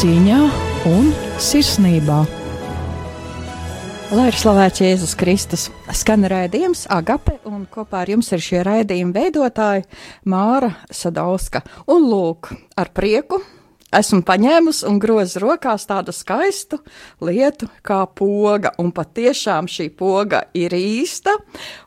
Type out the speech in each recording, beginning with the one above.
Cieņā un sirsnībā. Lai ir slavēts Jēzus Kristus, skan raidījums Agape, un kopā ar jums ir šie raidījuma veidotāji Māra Sadauska. Un lūk, ar prieku esmu paņēmusi un grozu rokās tādu skaistu lietu kā poga, un patiešām šī poga ir īsta,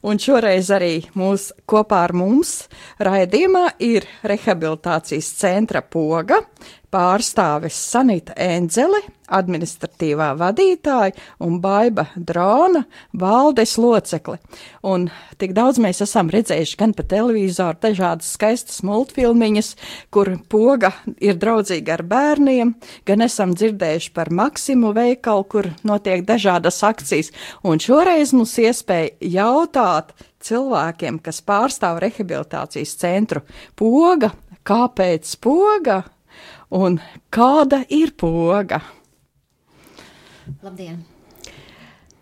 un šoreiz arī mūs kopā ar mums raidījumā ir rehabilitācijas centra poga, pārstāvis Sanita Enzele, administratīvā vadītāja un Baiba Drona valdes locekli. Un tik daudz mēs esam redzējuši gan pa televizoru dažādas skaistas multfilmiņas, kur poga ir draudzīga ar bērniem, gan esam dzirdējuši par Maksimu veikalu, kur notiek dažādas akcijas. Un šoreiz mums iespēja jautāt cilvēkiem, kas pārstāv rehabilitācijas centru, poga, kāpēc poga? Un kāda ir poga? Labdien!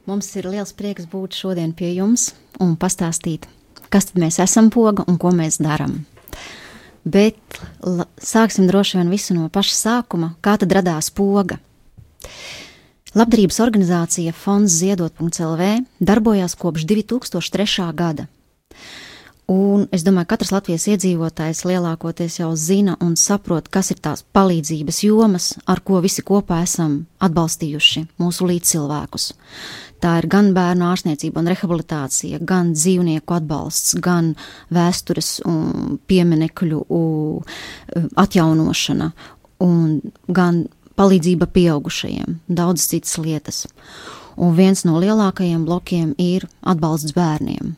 Mums ir liels prieks būt šodien pie jums un pastāstīt, kas tad mēs esam poga un ko mēs darām. Bet la, sāksim droši vien visu no paša sākuma, kā tad radās poga. Labdarības organizācija Fonds Ziedot.CLV darbojās kopš 2003. gada. Un es domāju, ka katrs Latvijas iedzīvotājs lielākoties jau zina un saprot, kas ir tās palīdzības jomas, ar ko visi kopā esam atbalstījuši mūsu līdzcilvēkus. Tā ir gan bērnu ārstniecība un rehabilitācija, gan dzīvnieku atbalsts, gan vēstures un pieminekļu atjaunošana, un gan palīdzība pieaugušajiem, daudz citas lietas. Un viens no lielākajiem blokiem ir atbalsts bērniem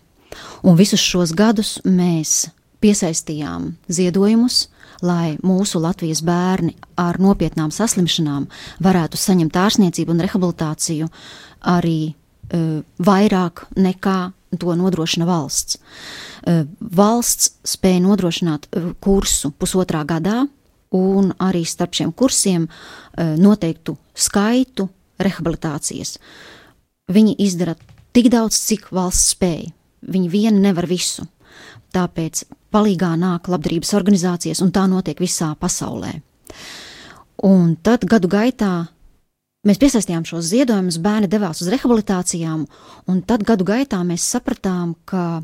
Un visus šos gadus mēs piesaistījām ziedojumus, lai mūsu Latvijas bērni ar nopietnām saslimšanām varētu saņemt ārstniecību un rehabilitāciju arī uh, vairāk nekā to nodrošina valsts. Uh, valsts spēja nodrošināt uh, kursu pusotrā gadā, un arī starp šiem kursiem uh, noteiktu skaitu rehabilitācijas. Viņi izdara tik daudz, cik valsts spēja. Viņi vieni nevar visu. Tāpēc palīgā nāk labdarības organizācijas, un tā notiek visā pasaulē. Un tad gadu gaitā mēs piesaistījām šos ziedojumus, bērni devās uz rehabilitācijām, un tad gadu gaitā mēs sapratām, ka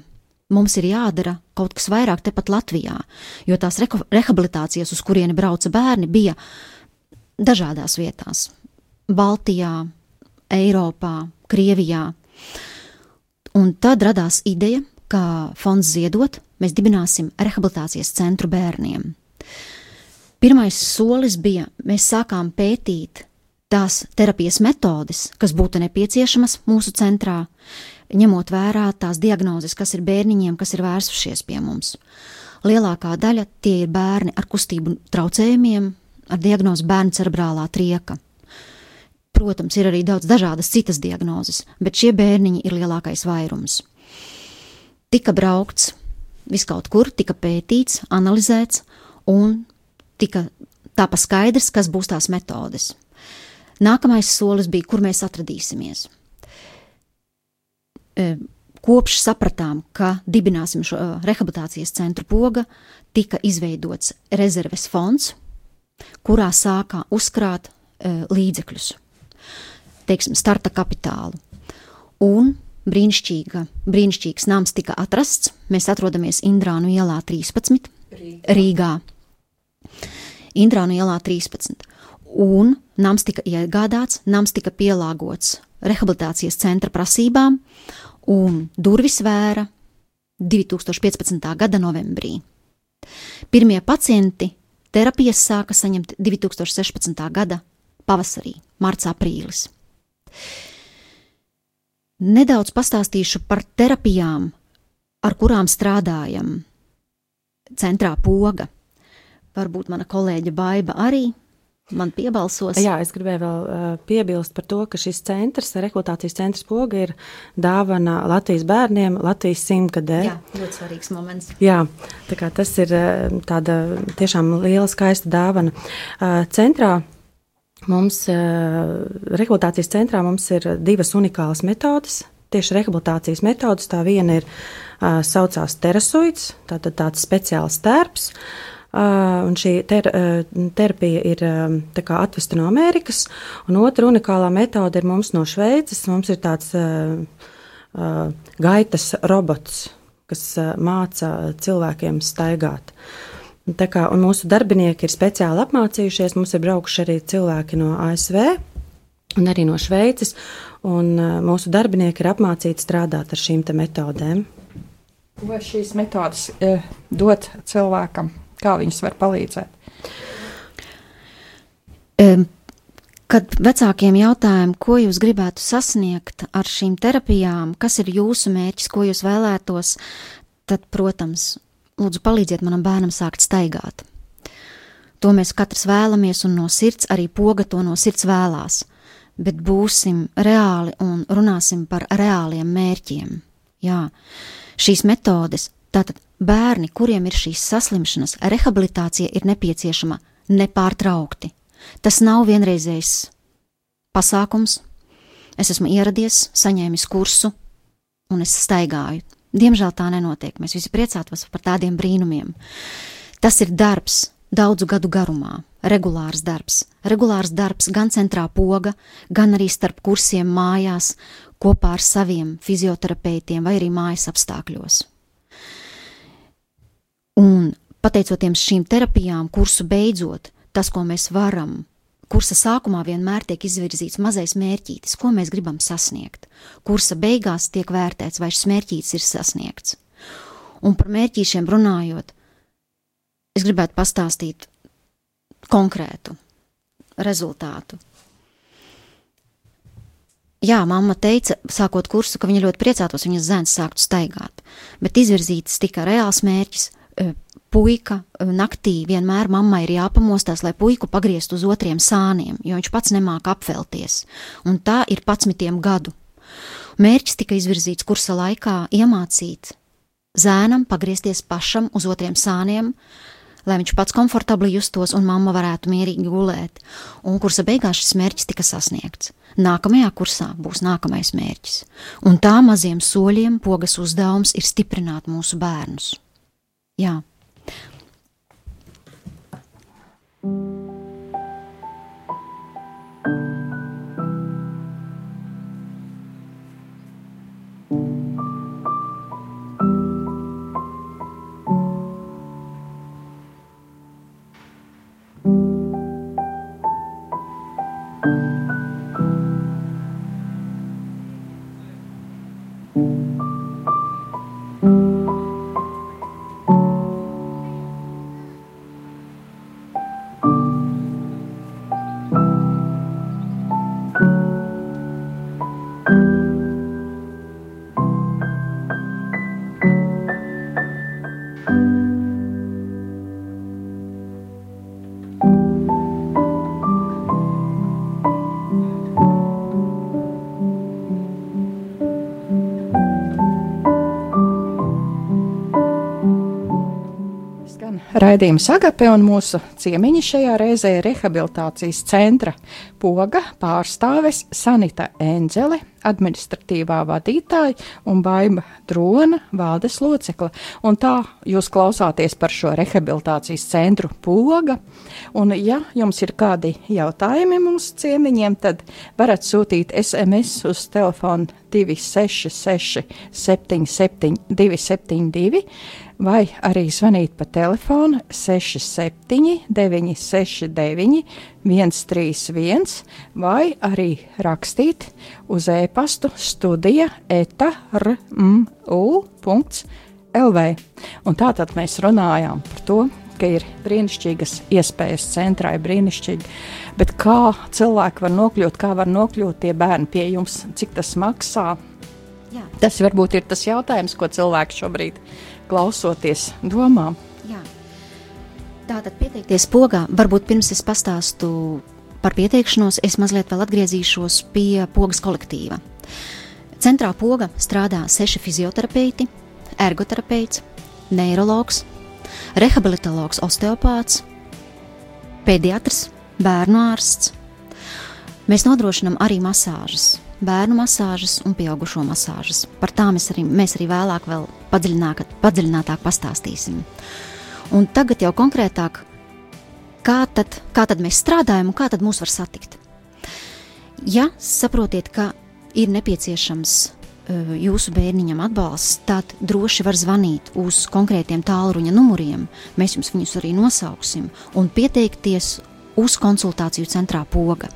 mums ir jādara kaut kas vairāk tepat Latvijā, jo tās rehabilitācijas, uz kurieni brauca bērni, bija dažādās vietās - Baltijā, Eiropā, Krievijā. Un tad radās ideja, ka fonds ziedot, mēs dibināsim rehabilitācijas centru bērniem. Pirmais solis bija, mēs sākām pētīt tās terapijas metodes, kas būtu nepieciešamas mūsu centrā, ņemot vērā tās diagnozes, kas ir bērniņiem, kas ir vērsušies pie mums. Lielākā daļa tie ir bērni ar kustību traucējumiem, ar diagnozi bērnu cerebrālā trieka. Protams, ir arī daudz dažādas citas diagnozes, bet šie bērniņi ir lielākais vairums. Tika braukts viskaut kur, tika pētīts, analizēts, un tika tāpa skaidrs, kas būs tās metodes. Nākamais solis bija, kur mēs atradīsimies. E, kopš sapratām, ka dibināsim šo e, rehabilitācijas centru poga, tika izveidots rezerves fonds, kurā sākā uzkrāt e, līdzekļus teiksim, starta kapitālu. Un brīnišķīga, brīnišķīgs nams tika atrasts. Mēs atrodamies Indrānu ielā 13, Rīgā. Rīgā. Indrānu ielā 13. Un nams tika iegādāts, nams tika pielāgots rehabilitācijas centra prasībām, un durvis vēra 2015. gada novembrī. Pirmie pacienti terapijas sāka saņemt 2016. gada pavasarī, marts, aprīlis. Nedaudz pastāstīšu par terapijām, ar kurām strādājam. Centrā poga. Varbūt mana kolēģe Baiva arī man piebalsos. Jā, es gribēju vēl uh, piebilst par to, ka šis centrs, rekrūtācijas centrs poga, ir dāvana Latvijas bērniem Latvijas simtgadē. Jā, ļoti svarīgs moments. Jā, tā kā tas ir uh, tāda tiešām liela skaista dāvana. Uh, centrā Mums rehabilitācijas centrā mums ir divas unikālas metodes. Tieši rehabilitācijas metodas. Tā viena ir saucās terasuits, tātad tāds speciāls tērps, Uh, un šī ter, uh, terapija ir um, atvesta no Amerikas, un otra unikālā metode ir mums no Šveices. Mums ir tāds uh, uh, gaitas robots, kas uh, māca cilvēkiem staigāt. Tā kā, mūsu darbinieki ir speciāli apmācījušies, mums ir braukuši arī cilvēki no ASV un arī no Šveices, un uh, mūsu darbinieki ir apmācīti strādāt ar šīm metodēm. Vai šīs metodas uh, dot cilvēkam Kā viņas var palīdzēt? Um, kad vecākiem jautājam, ko jūs gribētu sasniegt ar šīm terapijām, kas ir jūsu mērķis, ko jūs vēlētos, tad, protams, lūdzu palīdziet manam bērnam sākt staigāt. To mēs katrs vēlamies, un no sirds arī poga to no sirds vēlās, bet būsim reāli un runāsim par reāliem mērķiem. Jā, šīs metodes, tātad Bērni, kuriem ir šīs saslimšanas, rehabilitācija ir nepieciešama nepārtraukti. Tas nav vienreizējs pasākums. Es esmu ieradies, saņēmis kursu, un es staigāju. Diemžēl tā nenotiek. Mēs visi priecātos par tādiem brīnumiem. Tas ir darbs daudzu gadu garumā, regulārs darbs. Regulārs darbs gan centrā poga, gan arī starp kursiem mājās, kopā ar saviem fizioterapeitiem vai arī mājas apstākļos. Un pateicoties šīm terapijām, kursu beidzot, tas, ko mēs varam, kursa sākumā vienmēr tiek izvirzīts mazais mērķītis, ko mēs gribam sasniegt. Kursa beigās tiek vērtēts, vai šis mērķītis ir sasniegts. Un par mērķīšiem runājot, es gribētu pastāstīt konkrētu rezultātu. Jā, mamma teica, sākot kursu, ka viņa ļoti priecātos, ja viņas zēns sāktu staigāt, bet izvirzīts tika reāls mērķis E, puika e, naktī vienmēr mammai ir jāpamostās, lai puiku pagrieztu uz otriem sāniem, jo viņš pats nemāk apvelties. Un tā ir patsmitiem gadu. Mērķis tika izvirzīts kursa laikā iemācīt zēnam pagriezties pašam uz otriem sāniem, lai viņš pats komfortabli justos un mamma varētu mierīgi gulēt. Un kursa beigās šis mērķis tika sasniegts. Nākamajā kursā būs nākamais mērķis, un tā maziem soļiem pogas uzdevums ir stiprināt mūsu bērnus. Jā. Raidījums Agape un mūsu ciemiņi šajā reizē ir rehabilitācijas centra poga pārstāves Sanita Enzele, administratīvā vadītāja un Baiba Drona valdes locekla. Un tā jūs klausāties par šo rehabilitācijas centru poga. Un ja jums ir kādi jautājumi mūsu ciemiņiem, tad varat sūtīt SMS uz telefonu 266 77 272 vai arī zvanīt pa telefonu 67 969 131 vai arī rakstīt uz e-pastu studija etarmu.lv. Un tātad mēs runājām par to, ka ir brīnišķīgas iespējas centrā, ir brīnišķīgi. Bet kā cilvēki var nokļūt, kā var nokļūt tie bērni pie jums, cik tas maksā? Jā. Tas varbūt ir tas jautājums, ko cilvēki šobrīd klausoties domām. Jā. Tātad pieteikties pogā, varbūt pirms es pastāstu par pieteikšanos, es mazliet vēl atgriezīšos pie pogas kolektīva. Centrā poga strādā seši fizioterapeiti, ergoterapeits, neiroloģis, rehabilitologs, osteopāts, pediatrs, bērnu ārsts. Mēs nodrošinām arī masāžas, bērnu masāžas un pieaugušo masāžas. Par tām mēs arī, mēs arī vēlāk vēl padziļinātāk pastāstīsim. Un tagad jau konkrētāk, kā tad, kā tad mēs strādājam un kā tad mūs var satikt. Ja saprotiet, ka ir nepieciešams uh, jūsu bērniņam atbalsts, tad droši var zvanīt uz konkrētiem tālruņa numuriem. Mēs jums viņus arī nosauksim un pieteikties uz konsultāciju centrā Poga.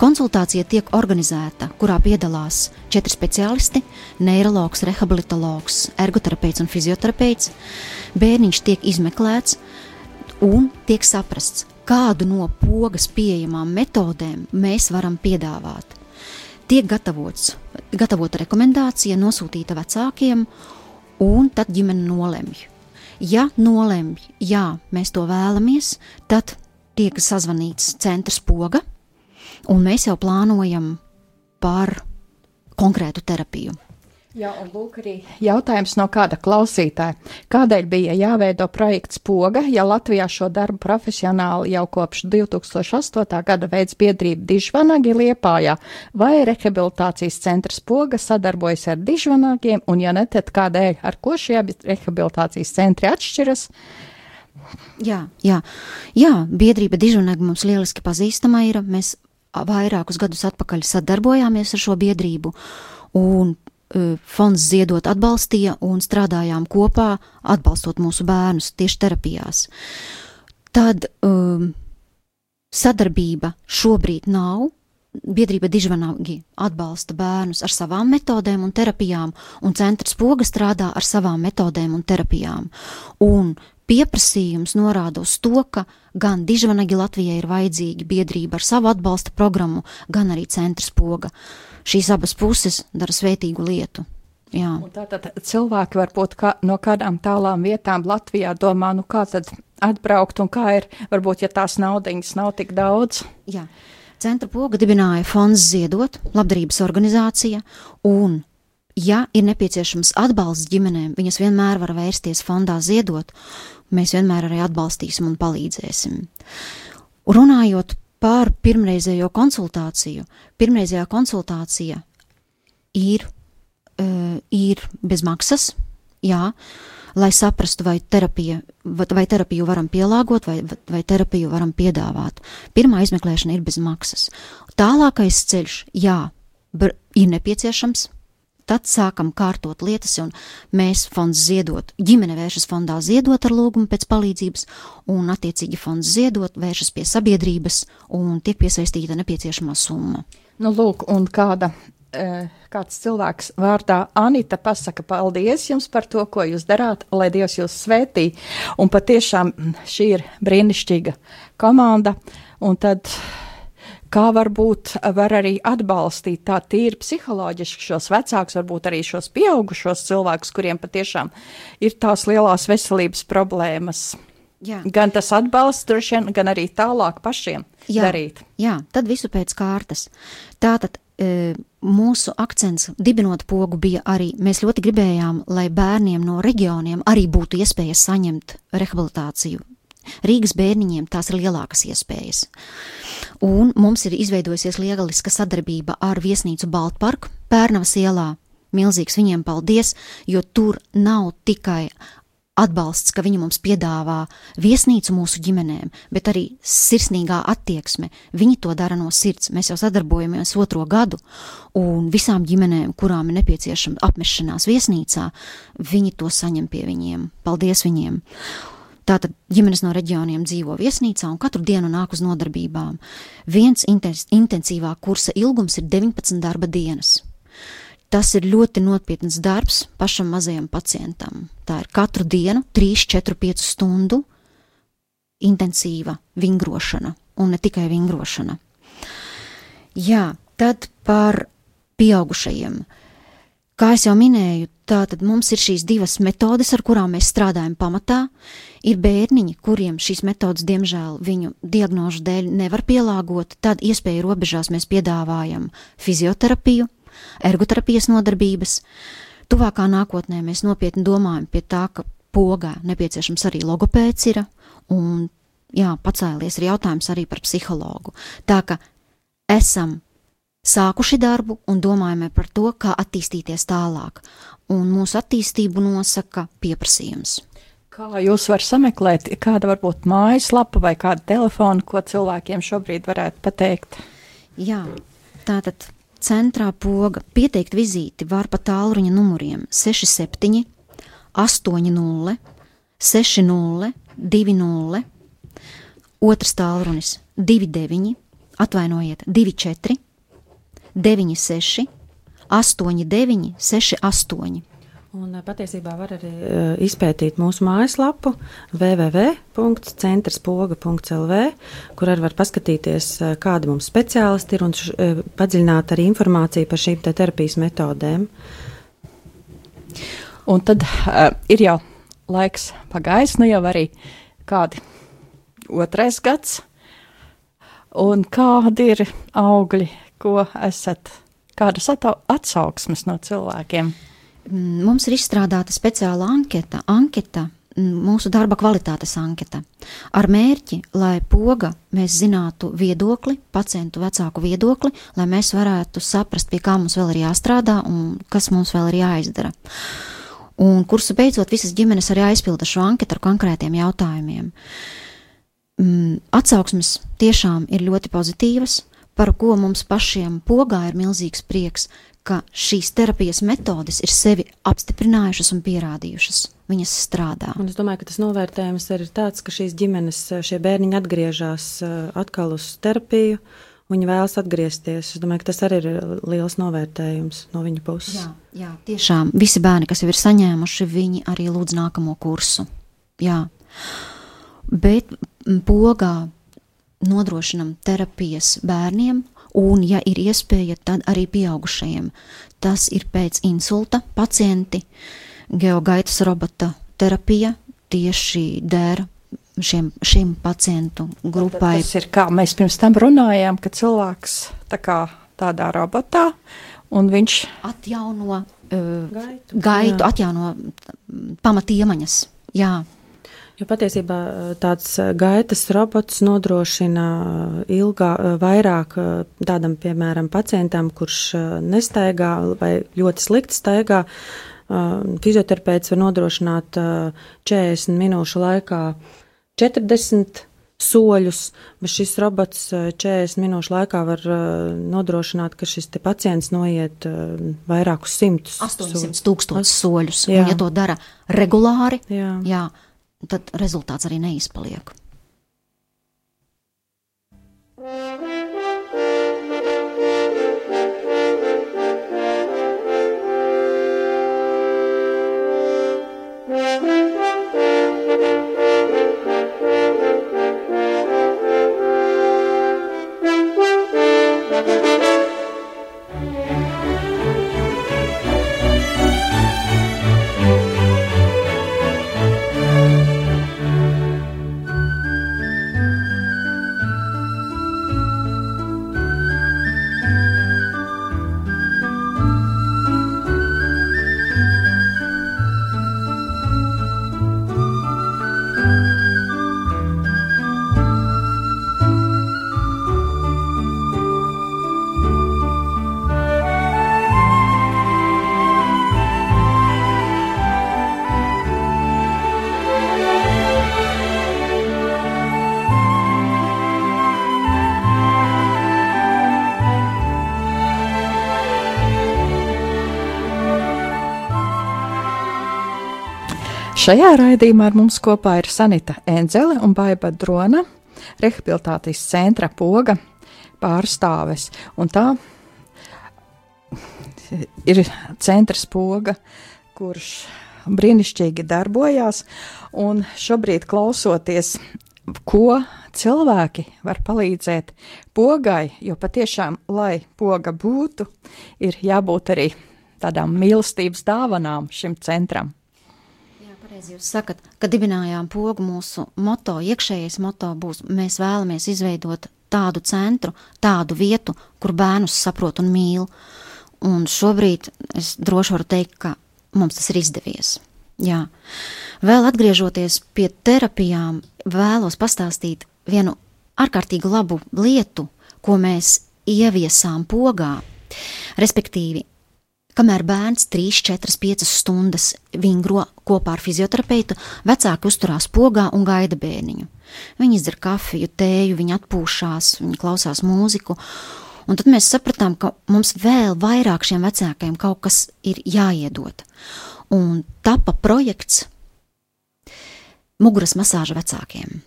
Konsultācija tiek organizēta, kurā piedalās četri speciālisti - neiroloģis, rehabilitologs, ergoterapeits un fizioterapeits. Bērniņš tiek izmeklēts un tiek saprasts, kādu no pogas pieejamām metodēm mēs varam piedāvāt. Tiek gatavots, gatavota rekomendācija, nosūtīta vecākiem, un tad ģimene nolemj. Ja nolemj, jā, mēs to vēlamies, tad tiek sazvanīts centrs poga, un mēs jau plānojam par konkrētu terapiju. Jā, un lūk arī jautājums no kāda klausītāja. Kādēļ bija jāveido projekts Poga, ja Latvijā šo darbu profesionāli jau kopš 2008. gada veids biedrība Dižvanagi Liepājā, vai rehabilitācijas centrs Poga sadarbojas ar Dižvanagiem, un ja ne, tad kādēļ, ar ko šie rehabilitācijas centri atšķiras? Jā, jā, jā biedrība Dižvanagi mums lieliski pazīstama ir. Mēs vairākus gadus atpakaļ sadarbojāmies ar šo biedrību, un fonds ziedot atbalstīja un strādājām kopā, atbalstot mūsu bērnus tieši terapijās. Tad um, sadarbība šobrīd nav. Biedrība Dižvanagi atbalsta bērnus ar savām metodēm un terapijām, un centrs poga strādā ar savām metodēm un terapijām. Un pieprasījums norāda uz to, ka gan Dižvanagi Latvijai ir vajadzīga biedrība ar savu atbalsta programmu, gan arī centrs poga. Šīs abas puses dara svētīgu lietu. Tātad cilvēki varbūt kā, no kādām tālām vietām Latvijā domā, nu kā tad atbraukt un kā ir, varbūt, ja tās naudiņas nav tik daudz. Jā. Centra poga dibināja fonds ziedot, labdarības organizācija, un ja ir nepieciešams atbalsts ģimenēm, viņas vienmēr var vērsties fondā ziedot, mēs vienmēr arī atbalstīsim un palīdzēsim. Runājot par pirmreizējo konsultāciju, pirmreizējā konsultācija ir, uh, ir bez maksas, jā, lai saprastu, vai, terapija, vai terapiju varam pielāgot, vai, vai terapiju varam piedāvāt. Pirmā izmeklēšana ir bez maksas. Tālākais ceļš, jā, ir nepieciešams Tad sākam kārtot lietas, un mēs fonds ziedot, ģimene vēršas fondā ziedot ar lūgumu pēc palīdzības, un attiecīgi fonds ziedot vēršas pie sabiedrības un tiek piesaistīta nepieciešamā summa. Nu, lūk, un kāda e, kāds cilvēks vārdā Anita pasaka paldies jums par to, ko jūs darāt, lai Dievs jūs svētī. Un patiešām šī ir brīnišķīga komanda. Un tad kā varbūt var arī atbalstīt tā tīri psiholoģiski šos vecākus, varbūt arī šos pieaugušos cilvēkus, kuriem patiešām ir tās lielās veselības problēmas. Jā. Gan tas atbalsts, droši vien, gan arī tālāk pašiem jā, darīt. Jā, tad visu pēc kārtas. Tātad e, mūsu akcents dibinot pogu bija arī, mēs ļoti gribējām, lai bērniem no reģioniem arī būtu iespēja saņemt rehabilitāciju Rīgas bērniņiem tās ir lielākas iespējas. Un mums ir izveidojusies lieliska sadarbība ar viesnīcu Baltparku Pērnavas ielā. Milzīgs viņiem paldies, jo tur nav tikai atbalsts, ka viņi mums piedāvā viesnīcu mūsu ģimenēm, bet arī sirsnīgā attieksme. Viņi to dara no sirds. Mēs jau sadarbojamies otro gadu, un visām ģimenēm, kurām ir nepieciešama apmešanās viesnīcā, viņi to saņem pie viņiem. Paldies viņiem! Tātad ģimenes no reģioniem dzīvo viesnīcā un katru dienu nāk uz nodarbībām. Viens intensīvā kursa ilgums ir 19 darba dienas. Tas ir ļoti nopietns darbs pašam mazajam pacientam. Tā ir katru dienu 3, 4, 5 stundu intensīva vingrošana, un ne tikai vingrošana. Jā, tad par pieaugušajiem. Kā jau minēju, tātad mums ir šīs divas metodes, ar kurām mēs strādājam pamatā. Ir bērniņi, kuriem šīs metodas, diemžēl, viņu diagnožu dēļ nevar pielāgot, tad iespēju robežās mēs piedāvājam fizioterapiju, ergoterapijas nodarbības. Tuvākā nākotnē mēs nopietni domājam pie tā, ka pogā nepieciešams arī logopēds ir, un jā, pacēlies ir jautājums arī par psihologu. Tā ka esam sākuši darbu un domājam par to, kā attīstīties tālāk, un mūsu attīstību nosaka pieprasījums. Kā jūs varat sameklēt, kāda varbūt mājaslapa vai kāda telefona, ko cilvēkiem šobrīd varētu pateikt? Jā, tātad centrā poga pieteikt vizīti var pa tālruņa numuriem 67, 80, 60, 20, otrs tālrunis 29, atvainojiet, 24, 96, 89, 68. Un patiesībā var arī uh, izpētīt mūsu mājaslapu www.centrspoga.lv, kur arī var paskatīties, uh, kādi mums speciālisti ir un š, uh, padziļināt arī informāciju par šīm te terapijas metodēm. Un tad uh, ir jau laiks pagājis, nu jau arī kādi otrais gads. Un kādi ir augļi, ko esat, kādas atsauksmes no cilvēkiem? Mm, mums ir izstrādāta speciāla anketa, anketa mm, mūsu darba kvalitātes anketa ar mērķi, lai poga mēs zinātu viedokli, pacientu vecāku viedokli, lai mēs varētu saprast, pie kā mums vēl ir jāstrādā un kas mums vēl ir jāizdara. Un kursu beidzot visas ģimenes arī aizpilda šo anketu ar konkrētiem jautājumiem. Mm, atsauksmes tiešām ir ļoti pozitīvas, par ko mums pašiem pogā ir milzīgs prieks, ka šīs terapijas metodes ir sevi apstiprinājušas un pierādījušas. Viņas strādā. Un es domāju, ka tas novērtējums ir tāds, ka šīs ģimenes, šie bērniņi atgriežas uh, atkal uz terapiju. Viņi vēlas atgriezties. Es domāju, ka tas arī ir liels novērtējums no viņa puses. Jā, jā, tiešām visi bērni, kas jau ir saņēmuši, viņi arī lūdz nākamo kursu. Jā. Bet pogā nodrošinam terapijas bērniem, un, ja ir iespēja, tad arī pieaugušajiem. Tas ir pēc insulta pacienti, geogaitas robota terapija tieši dēra šiem, šim pacientu grupai. Tas ir kā mēs pirms tam runājām, ka cilvēks tā kā tādā robotā, un viņš atjauno uh, gaitu, gaitu atjauno pamatiemaņas. Jā. Jo patiesībā eh, tāds eh, gaitas robots nodrošina eh, ilgā, vairāk tādam, piemēram, pacientam, kurš nestaigā vai ļoti slikti staigā. Fizioterapeits var nodrošināt 40 minūšu laikā 40 soļus, bet šis robots 40 minūšu laikā var nodrošināt, ka šis pacients noiet vairākus simtus. 800 tūkstošus soļus. Un, ja to dara regulāri, jā. Jā, tad rezultāts arī neizpaliek. Šajā raidījumā ar mums kopā ir Sanita Enzele un Baiba Drona, rehabilitācijas centra poga pārstāves. Un tā ir centrs poga, kurš brīnišķīgi darbojās, un šobrīd klausoties, ko cilvēki var palīdzēt pogai, jo patiešām, lai poga būtu, ir jābūt arī tādām mīlestības dāvanām šim centram. Pareizi jūs sakat, kad dibinājām pogu, mūsu moto, iekšējais moto būs, mēs vēlamies izveidot tādu centru, tādu vietu, kur bērnus saprot un mīl. Un šobrīd es droši varu teikt, ka mums tas ir izdevies. Jā. Vēl atgriežoties pie terapijām, vēlos pastāstīt vienu ārkārtīgi labu lietu, ko mēs ieviesām pogā. Respektīvi, Kamēr bērns 3, 4, 5 stundas vingro kopā ar fizioterapeitu, vecāki uzturās pogā un gaida bērniņu. Viņi izdzer kafiju, tēju, viņi atpūšās, viņi klausās mūziku. Un tad mēs sapratām, ka mums vēl vairāk šiem vecākiem kaut kas ir jāiedod. Un tapa projekts muguras masāža vecākiem.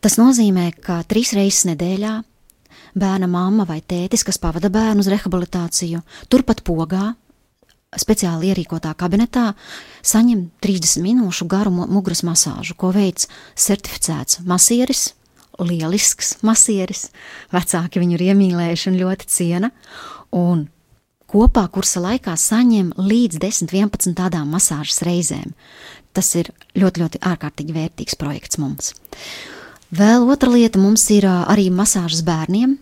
Tas nozīmē, ka trīs reizes nedēļā bērna mamma vai tētis, kas pavada bērnu uz rehabilitāciju, turpat pogā, speciāli ierīkotā kabinetā, saņem 30 minūšu garu muguras masāžu, ko veids certificēts masieris, lielisks masieris, vecāki viņu ir iemīlējuši un ļoti ciena, un kopā kursa laikā saņem līdz 10-11 tādām masāžas reizēm. Tas ir ļoti, ļoti ārkārtīgi vērtīgs projekts mums. Vēl otra lieta mums ir arī masāžas bērniem.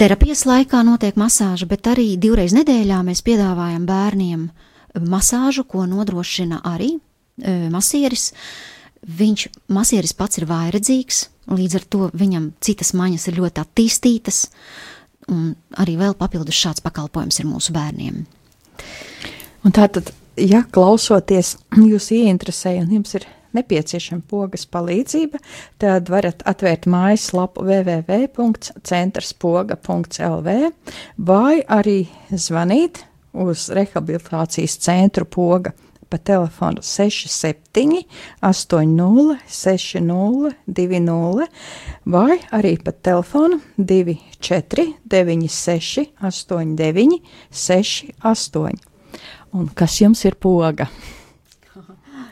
Terapijas laikā notiek masāža, bet arī divreiz nedēļā mēs piedāvājam bērniem masāžu, ko nodrošina arī masieris. Viņš, masieris pats ir vairedzīgs, līdz ar to viņam citas maņas ir ļoti attīstītas, un arī vēl papildus šāds pakalpojums ir mūsu bērniem. Un tātad, ja klausoties, jūs ieinteresēja un jums ir nepieciešama pogas palīdzība, tad varat atvērt mājaslapu www.centrspoga.lv vai arī zvanīt uz rehabilitācijas centru poga pa telefonu 67 80 60 20 vai arī pa telefonu 24 96 89 68. Un kas jums ir poga?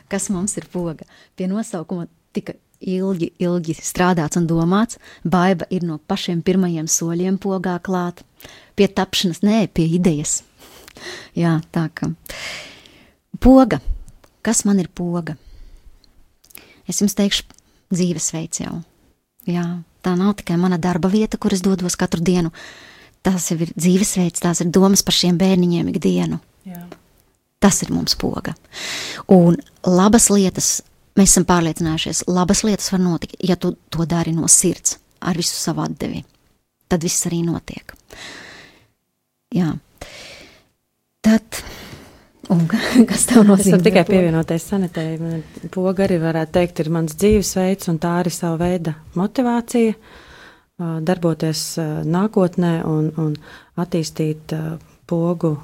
Kas mums ir poga. Pie nosaukuma tika ilgi, ilgi strādāts un domāts. Baiva ir no pašiem pirmajiem soļiem pogā klāt. Pie tapšanas, nē, pie idejas. Jā, tā kā. Poga. Kas man ir poga? Es jums teikšu, dzīvesveids jau. Jā, tā nav tikai mana darba vieta, kur es dodos katru dienu. Tas ir dzīvesveids, tās ir domas par šiem bērniņiem ikdienu. Jā. Tas ir mums poga. Un labas lietas, mēs esam pārliecinājušies, labas lietas var notikt, ja tu to dari no sirds, ar visu savu atdevi. Tad viss arī notiek. Jā. Tad, un kas tev nozīmē? Es tikai pievienoties sanitēji. Poga arī varētu teikt, ir mans dzīvesveids, un tā arī sava veida motivācija darboties nākotnē un, un attīstīt pogu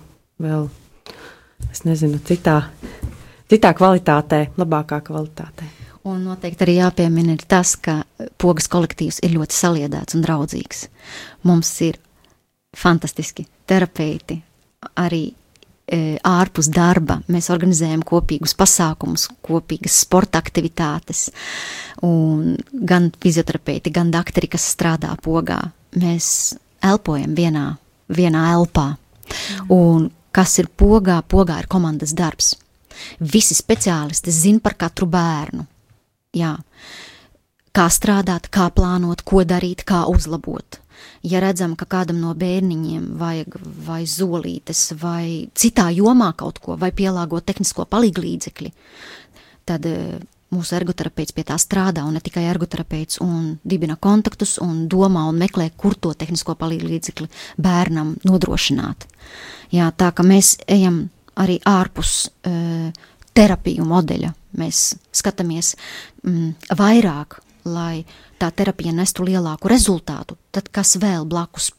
vēl es nezinu, citā, citā kvalitātē, labākā kvalitātē. Un noteikti arī jāpiemina tas, ka pogas kolektīvs ir ļoti saliedēts un draudzīgs. Mums ir fantastiski terapeiti, arī e, ārpus darba. Mēs organizējam kopīgus pasākumus, kopīgas sporta aktivitātes, un gan fizioterapeiti, gan doktori, kas strādā pogā. Mēs elpojam vienā, vienā elpā. Mm. Un kas ir pogā, pogā ir komandas darbs. Visi speciālisti zina par katru bērnu. Jā. Kā strādāt, kā plānot, ko darīt, kā uzlabot. Ja redzam, ka kādam no bērniņiem vajag vai zolītes, vai citā jomā kaut ko, vai pielāgot tehnisko palīglīdzekli, tad eh, mūsu ergoterapeits pie tā strādā, un ne tikai ergoterapeits, un dibina kontaktus, un domā un meklē, kur to tehnisko palīdzekli bērnam nodrošināt. Jā, tā ka mēs ejam arī ārpus uh, terapiju modeļa. Mēs skatāmies mm, vairāk, lai tā terapija nestu lielāku rezultātu, tad kas vēl blakus,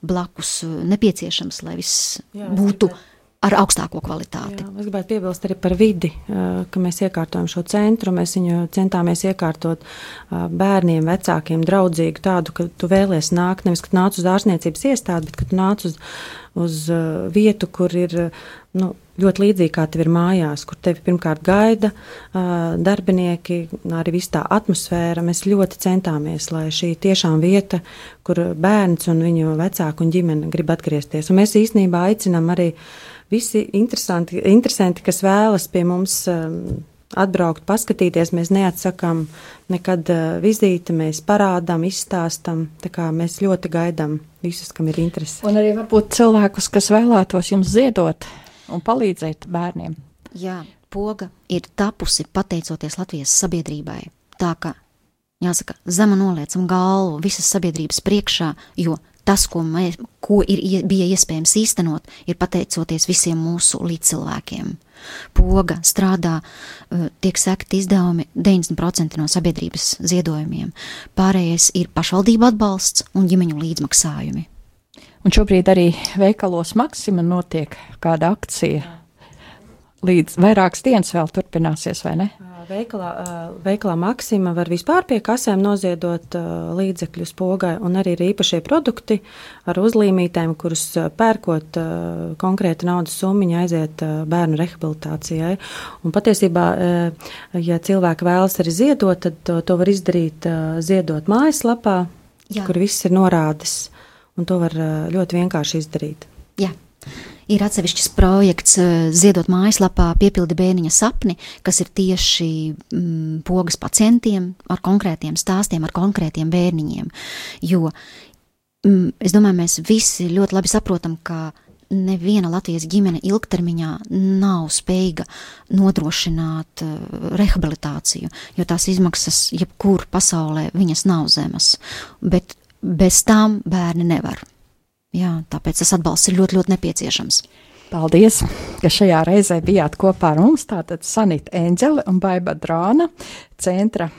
blakus e, nepieciešams, lai viss Jā, būtu. Tikai ar augstāko kvalitāti. Jā, es gribētu piebilst arī par vidi, ka mēs iekārtojam šo centru. Mēs viņu centāmies iekārtot bērniem, vecākiem, draudzīgu tādu, ka tu vēlies nākt nevis, ka nāc uz ārstniecības iestādi, bet ka tu nāc uz, uz vietu, kur ir nu, ļoti līdzīgi kā tev ir mājās, kur tevi pirmkārt gaida darbinieki, arī viss tā atmosfēra. Mēs ļoti centāmies, lai šī tiešām vieta, kur bērns un viņu vecāku un ģimene grib atgriezties. Un mēs īstenībā aicinām arī uh, visi interesanti, interesanti kas vēlas pie mums um, atbraukt, paskatīties. Mēs neatsakām nekad uh, vizīti, mēs parādām, izstāstam. Tā kā mēs ļoti gaidām visus, kam ir interesi. Un arī varbūt cilvēkus, kas vēlētos jums ziedot un palīdzēt bērniem. Jā, poga ir tapusi pateicoties Latvijas sabiedrībai. Tā ka jāsaka, zemu noliecam galvu visas sabiedrības priekšā, jo tas, ko, mē, ko ir, bija iespējams īstenot, ir pateicoties visiem mūsu līdzcilvēkiem. Poga strādā, eh, tiek sekti izdevumi 90% no sabiedrības ziedojumiem. Pārējais ir pašvaldību atbalsts un ģimeņu līdzmaksājumi. Un šobrīd arī veikalos Maksima notiek kāda akcija. Līdz vairākas dienas vēl turpināsies, vai ne? Veikalā, veikalā Maksima var vispār pie kasēm noziedot līdzekļus pogai, un arī ir īpašie produkti ar uzlīmītēm, kurus pērkot konkrēta naudas summiņa aiziet bērnu rehabilitācijai. Un patiesībā, ja cilvēki vēlas arī ziedot, tad to, to var izdarīt ziedot mājaslapā, Jā. kur viss ir norādes, un to var ļoti vienkārši izdarīt. Jā. Ir atsevišķs projekts eh, Ziedot mājaslapā piepildi bērniņa sapni, kas ir tieši mm, pogas pacientiem ar konkrētiem stāstiem, ar konkrētiem bērniņiem. Jo mm, es domāju, mēs visi ļoti labi saprotam, ka neviena Latvijas ģimene ilgtermiņā nav spējīga nodrošināt uh, rehabilitāciju, jo tās izmaksas jebkur pasaulē viņas nav zemas, bet bez tām bērni nevar. Jā, tāpēc tas atbalsts ir ļoti, ļoti nepieciešams. Paldies, ka šajā reizē bijāt kopā ar mums. Tātad Sanita Enģele un Baiba Drāna centra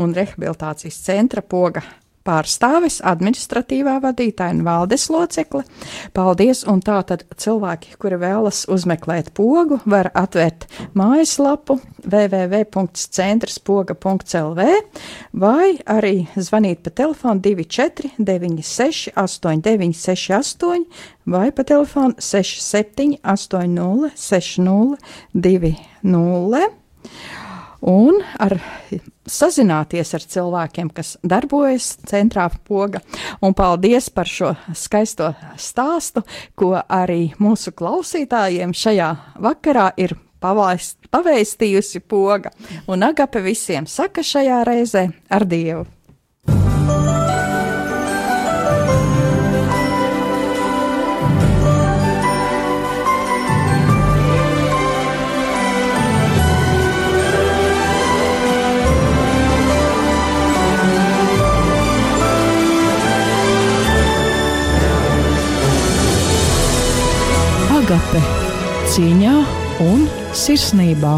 un rehabilitācijas centra poga pārstāvis, administratīvā vadītāja un valdes locekle. Paldies! Un tā tad cilvēki, kuri vēlas uzmeklēt pogu, var atvērt mājaslapu www.centrspoga.lv vai arī zvanīt pa telefonu 24 96 8968 vai pa telefonu 67 80 60 20 un ar sazināties ar cilvēkiem, kas darbojas centrā poga. Un paldies par šo skaisto stāstu, ko arī mūsu klausītājiem šajā vakarā ir pavaist, pavēstījusi poga. Un agape visiem saka šajā reizē ar Dievu! Agape cīņā un sirsnībā.